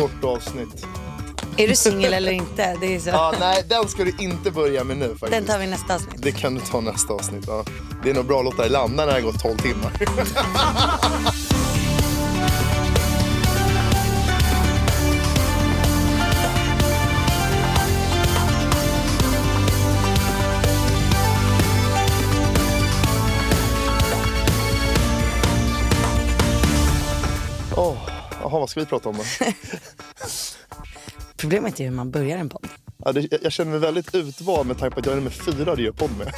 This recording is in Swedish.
kort avsnitt. Är du singel eller inte? Det är så. Ja, nej, den ska du inte börja med nu faktiskt. Den tar vi nästa avsnitt. Det kan du ta nästa avsnitt. Ja. Det är nog bra att låta det landa när det har gått 12 timmar. Åh, Jaha, vad ska vi prata om då? Problemet är hur man börjar en podd. Ja, det, jag känner mig väldigt utvald med tanke på att jag är nummer fyra du gör podd med.